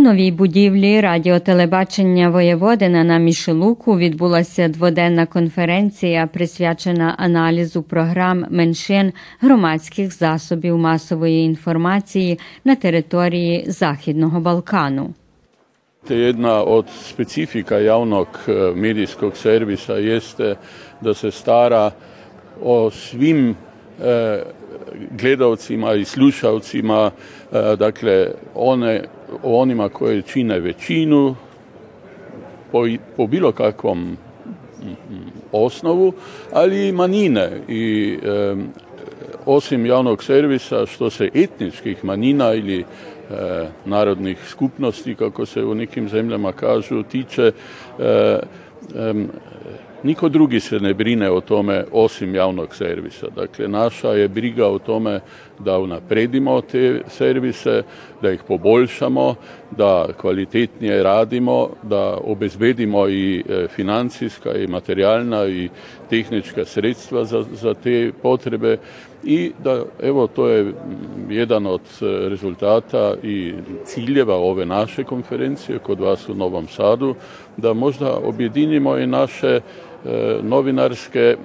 У новій будівлі радіотелебачення Воєводина на Мішелуку відбулася дводенна конференція, присвячена аналізу програм меншин громадських засобів масової інформації на території Західного Балкану. Це одна od specifika явного medijskog servisa є da се стара о svim gledalcima е, і slušalcima, dakle one o onima koji čine većinu po, po bilo kakvom mm, osnovu, ali i manjine. I e, osim javnog servisa što se etničkih manina ili e, narodnih skupnosti, kako se u nekim zemljama kažu, tiče, e, niko drugi se ne brine o tome osim javnog servisa. Dakle, naša je briga o tome da unapredimo te servise, da jih poboljšamo, da kvalitetnije radimo, da obezbedimo i e, financijska i materijalna i tehnička sredstva za, za te potrebe i da evo to je jedan od e, rezultata i ciljeva ove naše konferencije kod vas u Novom Sadu da možda objedinimo i naše e, novinarske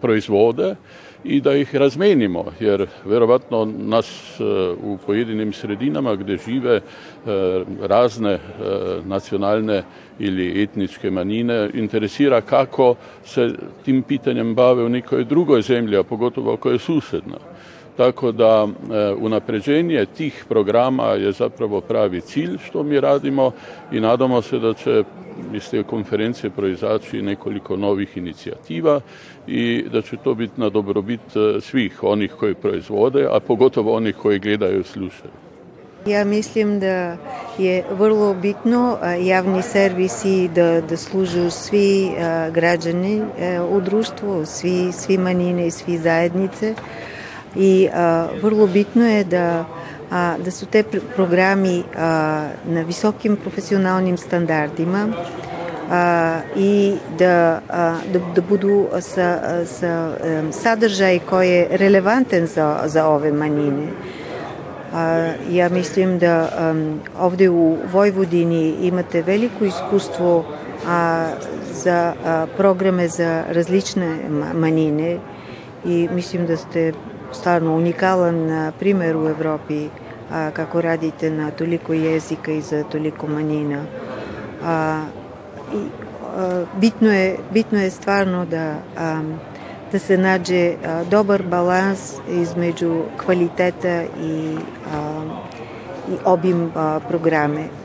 proizvode, i da ih razmenimo, jer verovatno nas u eh, pojedinim sredinama gde žive eh, razne eh, nacionalne ili etničke manjine interesira kako se tim pitanjem bave u nekoj drugoj zemlji, a pogotovo ako je susedna. Tako da eh, unapređenje tih programa je zapravo pravi cilj što mi radimo i nadamo se da će iz te konferencije proizaći nekoliko novih inicijativa i da će to biti na dobrobit eh, svih onih koji proizvode, a pogotovo onih koji gledaju i slušaju. Ja mislim da je vrlo bitno eh, javni servisi da, da služu svi građani u društvu, svi, svi manjine i svi zajednice i a, uh, vrlo bitno je da a, da su te programi a, na visokim profesionalnim standardima a, i da, a, da, da budu sa, sa sadržaj koji je relevanten za, za ove manjine. A, ja mislim da um, ovde u Vojvodini imate veliko iskustvo a, za a, programe za različne manjine i mislim da ste stvarno unikalan primer u Evropi a, kako radite na toliko jezika i za toliko manjina. A, i, a, bitno, je, bitno je stvarno da, a, da se nađe a, dobar balans između kvaliteta i, a, i obim a, programe.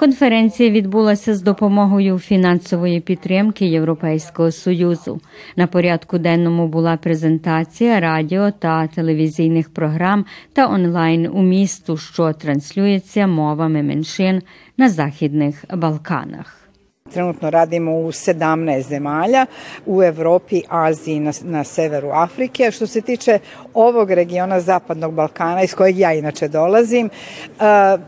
Конференція відбулася з допомогою фінансової підтримки Європейського союзу. На порядку денному була презентація радіо та телевізійних програм та онлайн у місту, що транслюється мовами меншин на західних Балканах. Trenutno radimo u 17 zemalja u Evropi, Aziji, na, na severu Afrike. što se tiče ovog regiona Zapadnog Balkana, iz kojeg ja inače dolazim, e,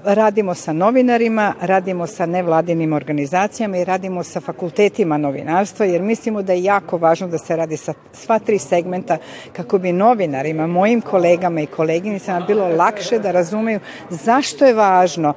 radimo sa novinarima, radimo sa nevladinim organizacijama i radimo sa fakultetima novinarstva, jer mislimo da je jako važno da se radi sa sva tri segmenta kako bi novinarima, mojim kolegama i koleginicama bilo lakše da razumeju zašto je važno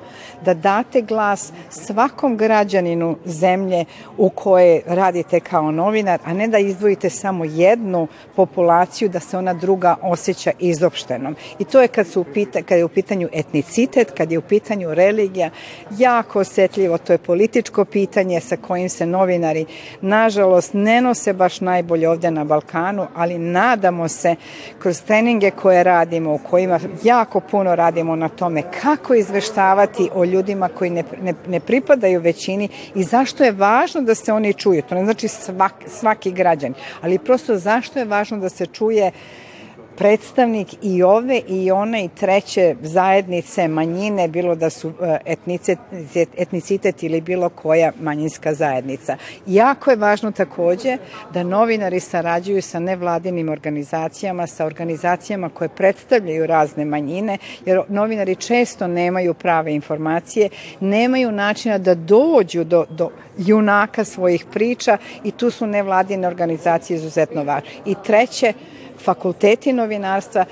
da date glas svakom građaninu zemlje zemlje u koje radite kao novinar, a ne da izdvojite samo jednu populaciju da se ona druga osjeća izopštenom. I to je kad, su upita, kad je u pitanju etnicitet, kad je u pitanju religija, jako osetljivo, to je političko pitanje sa kojim se novinari, nažalost, ne nose baš najbolje ovde na Balkanu, ali nadamo se kroz treninge koje radimo, u kojima jako puno radimo na tome kako izveštavati o ljudima koji ne, ne, ne pripadaju većini i zašto je je važno da se oni čuju, to ne znači svak, svaki građan, ali prosto zašto je važno da se čuje uh, predstavnik i ove i one i treće zajednice manjine, bilo da su e, etnicit, etnicitet ili bilo koja manjinska zajednica. Jako je važno takođe da novinari sarađuju sa nevladinim organizacijama, sa organizacijama koje predstavljaju razne manjine, jer novinari često nemaju prave informacije, nemaju načina da dođu do, do junaka svojih priča i tu su nevladine organizacije izuzetno važne. I treće, fakulteti novinarstva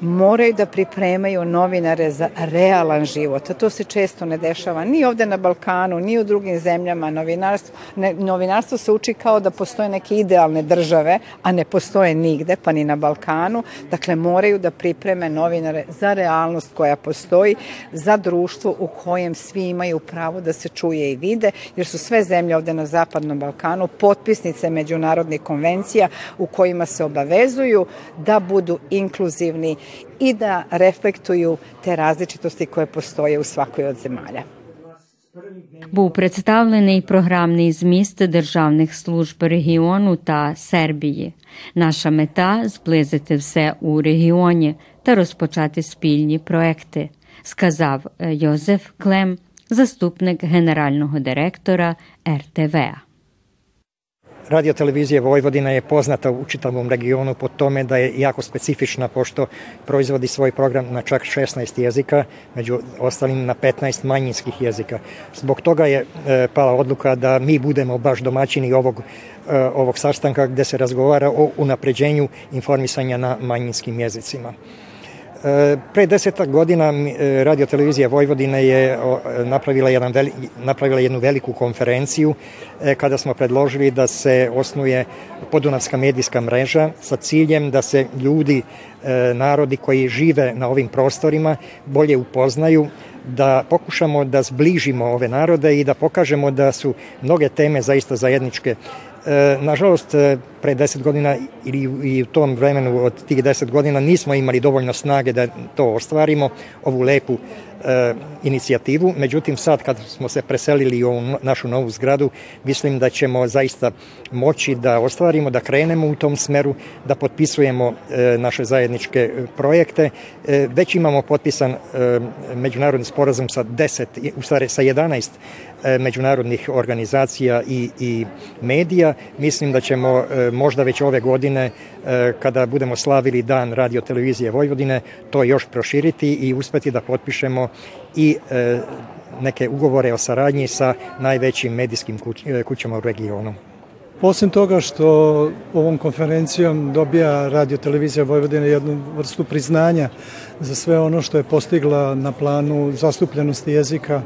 moraju da pripremaju novinare za realan život. A to se često ne dešava ni ovde na Balkanu, ni u drugim zemljama. Novinarstvo, ne, novinarstvo se uči kao da postoje neke idealne države, a ne postoje nigde, pa ni na Balkanu. Dakle, moraju da pripreme novinare za realnost koja postoji, za društvo u kojem svi imaju pravo da se čuje i vide, jer su sve zemlje ovde na Zapadnom Balkanu potpisnice međunarodnih konvencija u kojima se obavezuju da budu inkluzivni, i da reflektuju te različitosti koje postoje u svakoj od zemalja. Був представлений програмний зміст державних служб регіону та Сербії. Наша мета зблизити все у регіоні та розпочати спільні проекти, сказав е, Йозеф Клем, заступник генерального директора РТВА. Radio televizija Vojvodina je poznata u čitavom regionu po tome da je jako specifična pošto proizvodi svoj program na čak 16 jezika, među ostalim na 15 manjinskih jezika. Zbog toga je e, pala odluka da mi budemo baš domaćini ovog e, ovog sastanka gde se razgovara o unapređenju informisanja na manjinskim jezicima. Pre deseta godina e, Radio Televizija Vojvodine je napravila, jedan veli, napravila jednu veliku konferenciju e, kada smo predložili da se osnuje podunavska medijska mreža sa ciljem da se ljudi, e, narodi koji žive na ovim prostorima bolje upoznaju, da pokušamo da zbližimo ove narode i da pokažemo da su mnoge teme zaista zajedničke E, nažalost, e, pre 10 godina ili i u tom vremenu od tih 10 godina nismo imali dovoljno snage da to ostvarimo, ovu lepu e, inicijativu. Međutim, sad kad smo se preselili u ovu našu novu zgradu, mislim da ćemo zaista moći da ostvarimo, da krenemo u tom smeru, da potpisujemo e, naše zajedničke e, projekte. E, već imamo potpisan e, međunarodni sporazum sa 10, u stvari sa 11 E, međunarodnih organizacija i, i medija. Mislim da ćemo e, možda već ove godine, e, kada budemo slavili dan radio televizije Vojvodine, to još proširiti i uspeti da potpišemo i neke ugovore o saradnji sa najvećim medijskim kućama u regionu. Osim toga što ovom konferencijom dobija radio televizija Vojvodine jednu vrstu priznanja za sve ono što je postigla na planu zastupljenosti jezika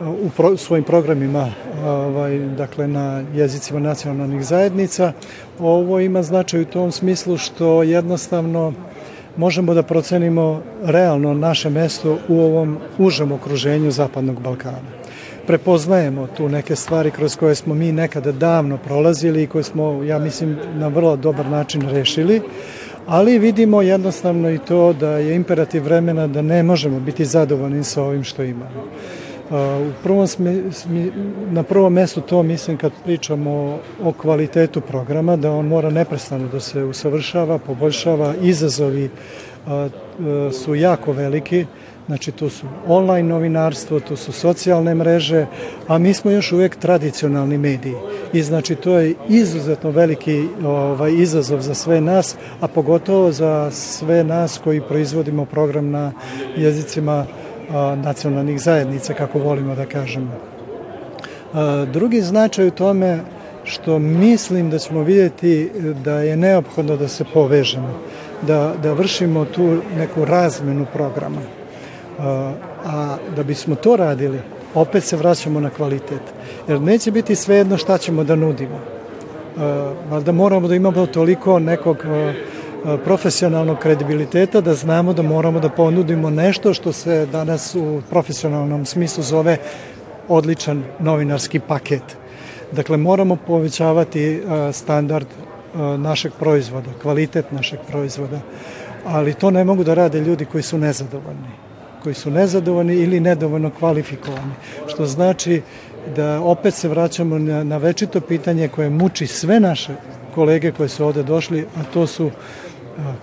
u pro, svojim programima ovaj, dakle, na jezicima nacionalnih zajednica. Ovo ima značaj u tom smislu što jednostavno možemo da procenimo realno naše mesto u ovom užem okruženju Zapadnog Balkana. Prepoznajemo tu neke stvari kroz koje smo mi nekada davno prolazili i koje smo, ja mislim, na vrlo dobar način rešili, ali vidimo jednostavno i to da je imperativ vremena da ne možemo biti zadovoljni sa ovim što imamo. U prvom sme, na prvo mesto to mislim kad pričamo o kvalitetu programa, da on mora neprestano da se usavršava, poboljšava, izazovi su jako veliki, znači to su online novinarstvo, to su socijalne mreže, a mi smo još uvek tradicionalni mediji. I znači to je izuzetno veliki ovaj, izazov za sve nas, a pogotovo za sve nas koji proizvodimo program na jezicima uh, nacionalnih zajednica, kako volimo da kažemo. Drugi značaj u tome što mislim da ćemo vidjeti da je neophodno da se povežemo, da, da vršimo tu neku razmenu programa. A da bismo to radili, opet se vraćamo na kvalitet. Jer neće biti svejedno šta ćemo da nudimo. Valjda moramo da imamo toliko nekog E, profesionalnog kredibiliteta da znamo da moramo da ponudimo nešto što se danas u profesionalnom smislu zove odličan novinarski paket. Dakle, moramo povećavati e, standard e, našeg proizvoda, kvalitet našeg proizvoda, ali to ne mogu da rade ljudi koji su nezadovoljni koji su nezadovoljni ili nedovoljno kvalifikovani, što znači da opet se vraćamo na, na večito pitanje koje muči sve naše kolege koje su ovde došli, a to su uh,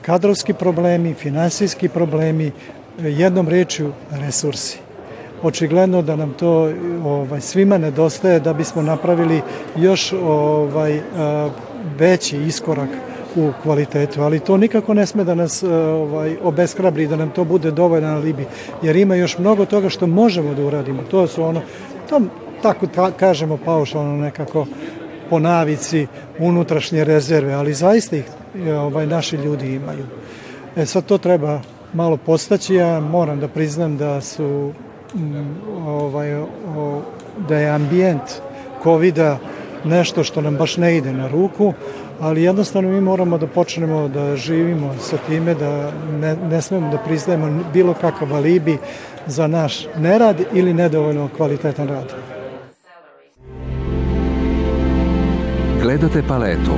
kadrovski problemi, finansijski problemi, jednom rečju resursi. Očigledno da nam to ovaj, svima nedostaje da bismo napravili još ovaj, eh, veći iskorak u kvalitetu, ali to nikako ne sme da nas eh, ovaj, obeskrabri, da nam to bude dovoljno na libi, jer ima još mnogo toga što možemo da uradimo. To su ono, to tako ta, kažemo paušalno nekako po navici unutrašnje rezerve, ali zaista ih ovaj, naši ljudi imaju. E sad to treba malo postaći, ja moram da priznam da su mm, ovaj, o, da je ambijent covid nešto što nam baš ne ide na ruku, ali jednostavno mi moramo da počnemo da živimo sa time, da ne, ne smemo da priznajemo bilo kakav alibi za naš nerad ili nedovoljno kvalitetan rad. Gledate paletu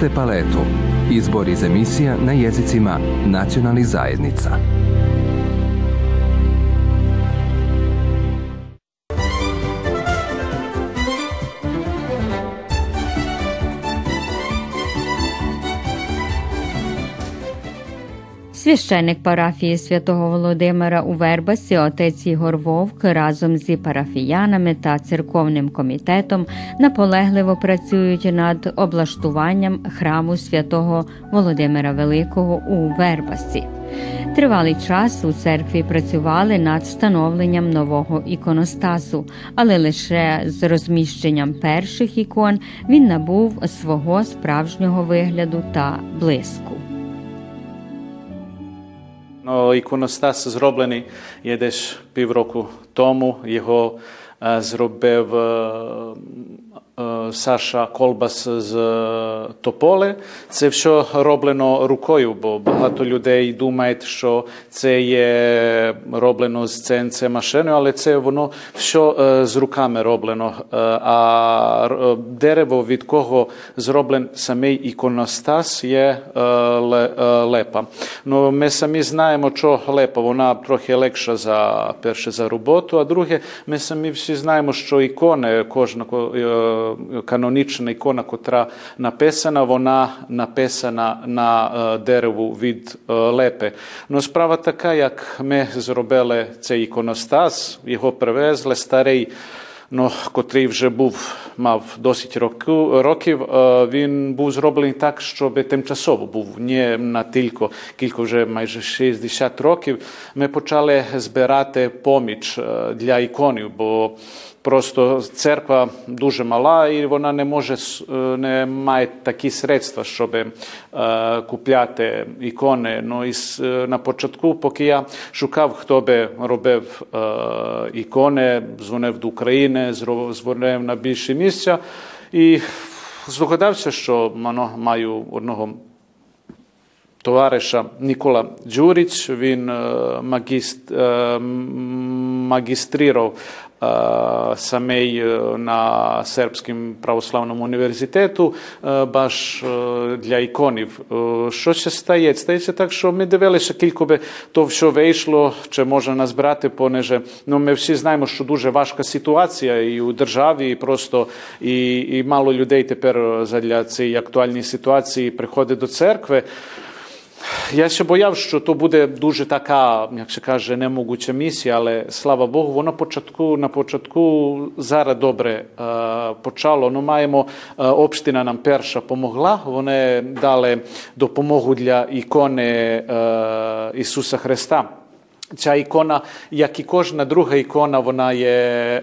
Slušate paletu. Izbor iz emisija na jezicima nacionalnih zajednica. Священик парафії святого Володимира у Вербасі, отець Ігор Вовк разом зі парафіянами та церковним комітетом наполегливо працюють над облаштуванням храму святого Володимира Великого у Вербасі. Тривалий час у церкві працювали над встановленням нового іконостасу, але лише з розміщенням перших ікон він набув свого справжнього вигляду та блиску. іконостас зроблений, є десь півроку тому. Його зробив Саша Колбас з Тополе. Це все роблено рукою, бо багато людей думають, що це є роблено з цнц машиною, але це воно все з руками роблено. А дерево, від кого зроблен самий іконостас, є лепа. Ну, Ми самі знаємо, що лепа, вона трохи легша за перше за роботу, а друге, ми самі всі всі знаємо, що ікони, кожна канонічна ікона, котра написана, вона написана на дереву від лепе. Но справа така, як ми зробили цей іконостас, його привезли старий. ну, котрий вже був мав досить року, років, е, він був зроблений так, щоб тимчасово був не на тільки кілька вже майже 60 років. Ми почали збирати поміч е, для іконів, бо Просто церква дуже мала, і вона не може е, не має такі средства, щоб е, купляти ікони. Ну і е, на початку, поки я шукав, хто би робив ікони, дзвонив до України, дзвонив на більше місця і здогадався, що маю одного. Товариша Нікола Джуріч, він магіст, магістрував Eh, samej eh, na Srpskim pravoslavnom університету, eh, baš для іконів. Що ще стає? Стається так, що ми дивилися кілька би то, що вийшло, чи можна назбирати, понеже ну, ми всі знаємо, що дуже важка ситуація і у державі, і просто і, і мало людей тепер для цієї актуальної ситуації приходить до церкви ja się bojał, że to będzie duży taka, jak się każe, nemoguća misija, ali slava Bogu, ono početku, na početku zara dobre uh, počalo. Ono majemo, uh, e, opština nam Perša pomogla, one dale dopomogu dla ikone uh, Isusa Hrista. Ця ікона, як і кожна друга ікона, вона є е,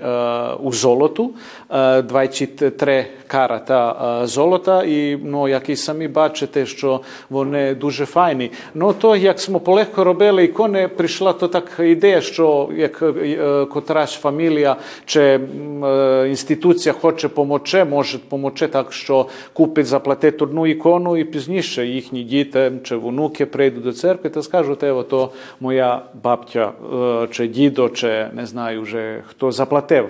у золоту, е, 23 карата е, золота. І ну, як і самі бачите, що вони дуже файні. Ну то як смо полегко робили ікони, прийшла то така ідея, що як е, котрась фамілія чи е, інституція хоче помоче, може помоче так, що купить заплатить одну ікону, і пізніше їхні діти чи внуки прийдуть до церкви та скажуть, ево, то моя бабуся. бабтя е, чи дідо, чи не знаю вже хто заплатив.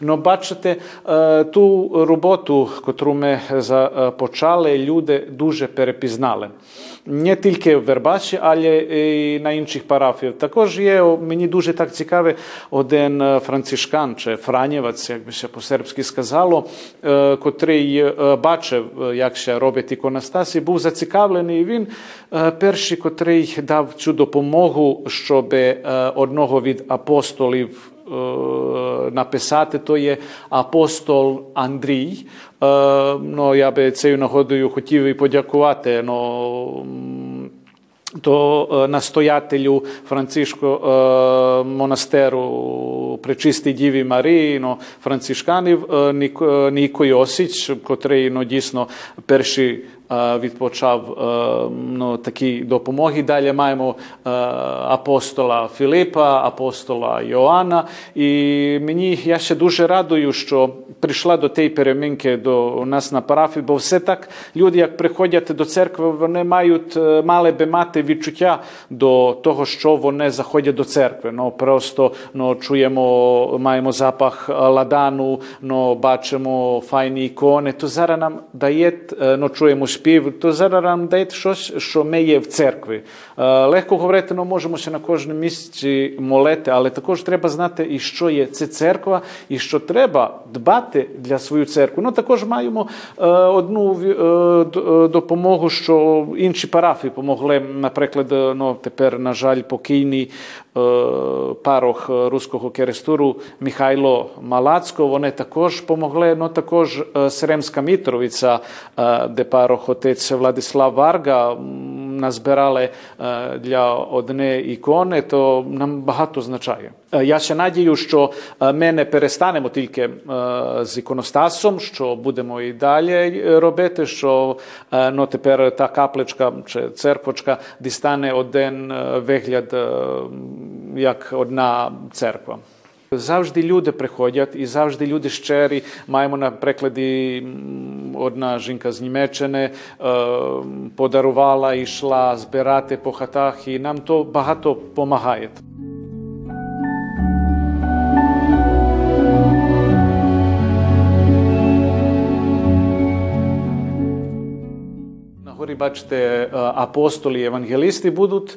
Но ну, бачите, е, ту роботу, яку ми започали, е, люди дуже перепізнали. Не тільки в Вербачі, але й на інших парафіях. Також є мені дуже так цікавий один францишкан чи франєвець, як би ще по-сербськи сказало, котрий бачив, як ще роблять іконостас, і був зацікавлений. І Він перший, котрий дав цю допомогу, щоби. Е, одного від апостолів е, написати, то є апостол Андрій. Е, ну, Я би цією нагодою хотів і подякувати. Но... Ну, то настоятелю Франциско монастеру Пречистій Діві Марії, ну, францишканів Ніко Йосич, котрий ну, дійсно перший Він почав ну, такі допомоги. Далі маємо апостола Філіпа, апостола Йоанна. І мені я ще дуже радую, що прийшла до тієї перемінки до нас на парафію, бо все так люди, як приходять до церкви, вони мають мали би мати відчуття до того, що вони заходять до церкви. Ну просто ну, чуємо, маємо запах ладану, ну, бачимо файні ікони. То зараз нам дає ну, чуємо спів, то зараз нам дайте щось, що ми є в церкві. Е, легко говорити, ну ще на кожному місці молити, але також треба знати, і що є це церква, і що треба дбати для свою церкву. Ну також маємо е, одну е, допомогу, що інші парафії допомогли. наприклад, ну тепер, на жаль, покійний E, paroh e, ruskog keresturu Mihajlo Malackov, one takož pomogle, no takož e, Sremska Mitrovica, gde paroh otec Vladislav Varga, назбирали для одне ікони, то нам багато означає. Я ще надію, що ми не перестанемо тільки з іконостасом, що будемо і далі робити. Що ну тепер та капличка чи церквочка дістане один вигляд як одна церква. Завжди люди приходять, і завжди люди щирі. Маємо на прикладі одна жінка з Німеччини е, подарувала і йшла збирати по хатах, і нам то багато допомагає. ktorý, bačte, e, apostoli i evangelisti budut. E,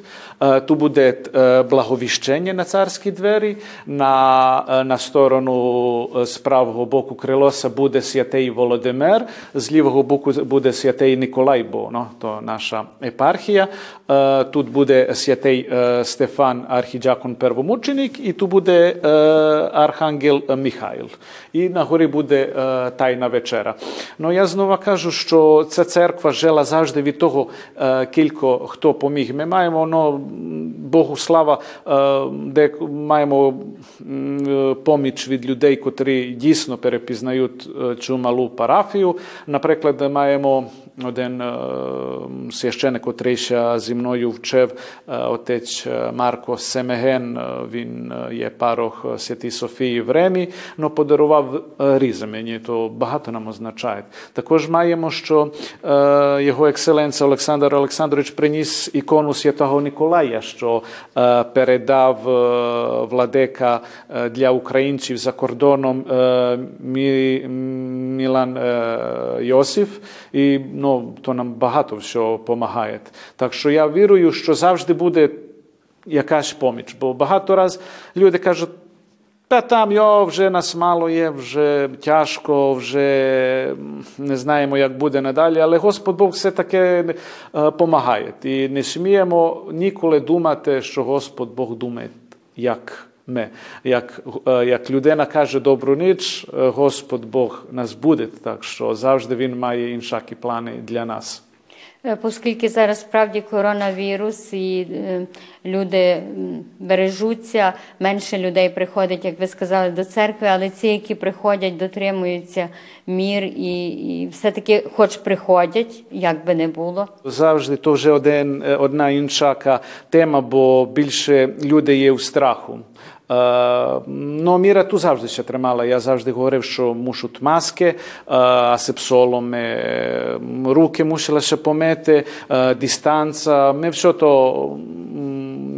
tu bude e, blahovišćenje na carski dveri, na, na storonu s pravog boku krelosa bude sjatej Volodemar, s ljivog boku bude sjatej Nikolaj Bono, to naša eparhija. Tu bude sjatej Stefan, arhidjakon prvomučenik i tu bude arhangel Mihajl. I na hori bude tajna večera. No ja znova kažu što ca cerkva žela zažde від того, е, кілько хто поміг. Ми маємо воно ну, Богу слава, е, де маємо е, поміч від людей, котрі дійсно перепізнають цю малу парафію. Наприклад, маємо один священик, котрий ще зі мною вчив, отець Марко Семеген. Він є парох Святій Софії в Ремі, але ну, подарував різи мені, то багато нам означає. Також маємо, що його екселенція екселенс Олександр Олександрович приніс ікону святого Ніколая, що передав владека для українців за кордоном Мілан Йосиф, і ну, то нам багато що допомагає. Так що я вірую, що завжди буде. Якась поміч, бо багато разів люди кажуть, та там йо вже мало є, вже тяжко, вже не знаємо, як буде надалі. Але Господь Бог все таке допомагає. І не сміємо ніколи думати, що Господь Бог думає, як ми. Як е, як людина каже добру ніч, е, Господь Бог нас буде, так що завжди Він має інші плани для нас. Е, оскільки зараз справді коронавірус і е, люди бережуться, менше людей приходить, як ви сказали, до церкви, але ці, які приходять, дотримуються мір і і все-таки, хоч приходять, як би не було. Завжди то вже один е, одна інша тема, бо більше людей є в страху. E, no, mira tu завжди ще тримала. Я завжди говорив, що мушуть маски, асепсоломи, руки мушили ще помети, дистанца, Ми все то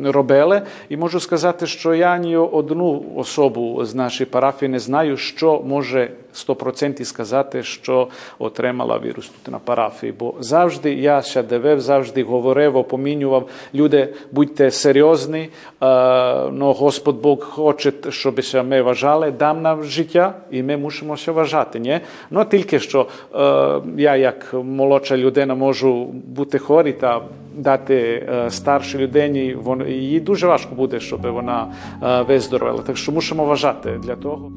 робили. І можу сказати, що я ні одну особу з нашої парафії не знаю, що може 100% сказати, що отримала вірус тут на парафії. Бо завжди я ще дивив, завжди говорив, опомінював люди, будьте серйозні, е, но ну, Господь Бог хоче, щоб ми вважали, дам нам життя, і ми мусимо ще вважати. Ні? Ну тільки що е, я, як молодша людина, можу бути хорі та дати е, старшій людині, їй дуже важко буде, щоб вона виздоровила. Так що мусимо вважати для того.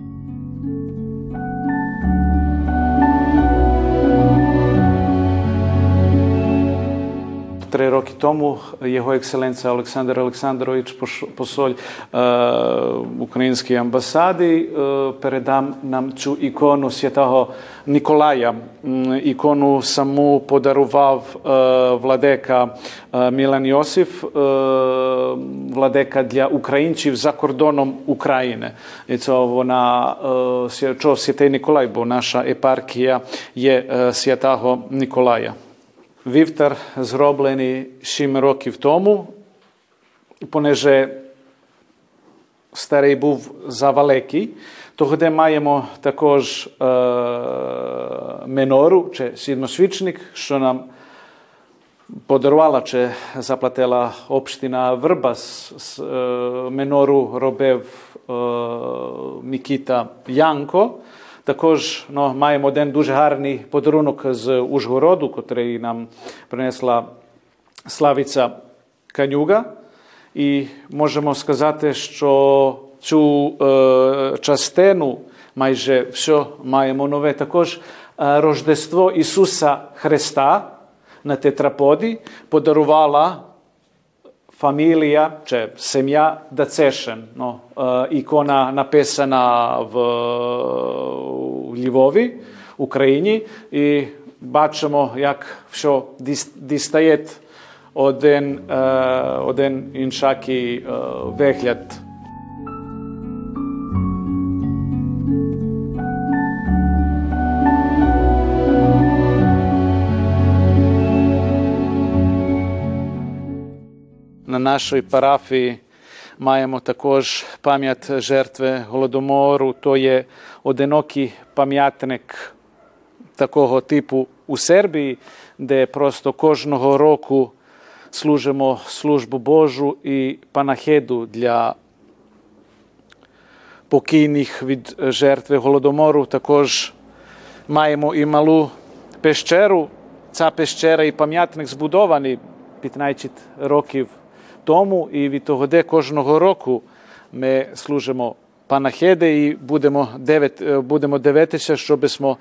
tre roky tomu jeho ekscelenca Aleksandar Aleksandrovič posolj uh, ukrajinski ambasadi uh, передам нам цю ікону святого Ніколая. Ікону саму подарував uh, владека Мілан Йосиф, владека для українців за кордоном України. І це вона що святий Ніколай, бо наша епархія є святого Ніколая. вівтар зроблений 7 років тому, понеже старий був завалекий, то де маємо також е, менору чи сідмосвічник, що нам подарувала чи заплатила община Верба з, з е, менору робив е, Микита Янко. Також ну, маємо один дуже гарний подарунок з Ужгороду, котрий нам принесла Славиця Канюга. І можемо сказати, що цю е, частину майже все маємо нове. Також Рождество Ісуса Христа на тетраподі подарувала familija, če семја да цешен, но икона написана в Львові, Україні, і бачимо, як що дістає один, один іншакий vehljat на нашій парафії маємо також пам'ять жертви голодомору. То є одинокий пам'ятник такого типу у Сербії, де просто кожного року служимо службу Божу і панахеду для покійних від жертви голодомору. Також маємо і малу пещеру. Ця пещера і пам'ятник збудовані 15 років тому і від того, де кожного року ми служимо панахеди і будемо е, будемо дивитися, щоб ми,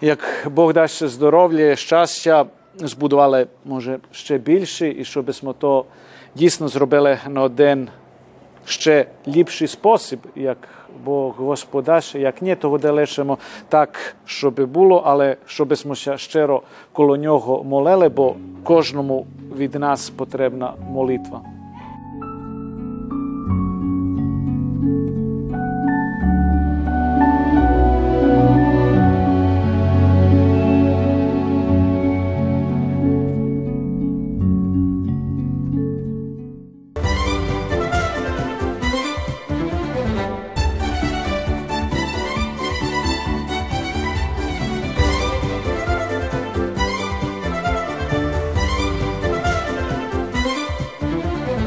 як Бог дасть здоров'я, щастя, збудували може ще більше, і щоб ми то дійсно зробили на один ще ліпший спосіб, як Бог Господаш, як ні, того делешимо так, щоб було, але щоб ми щиро коло нього молили, бо кожному від нас потрібна молитва.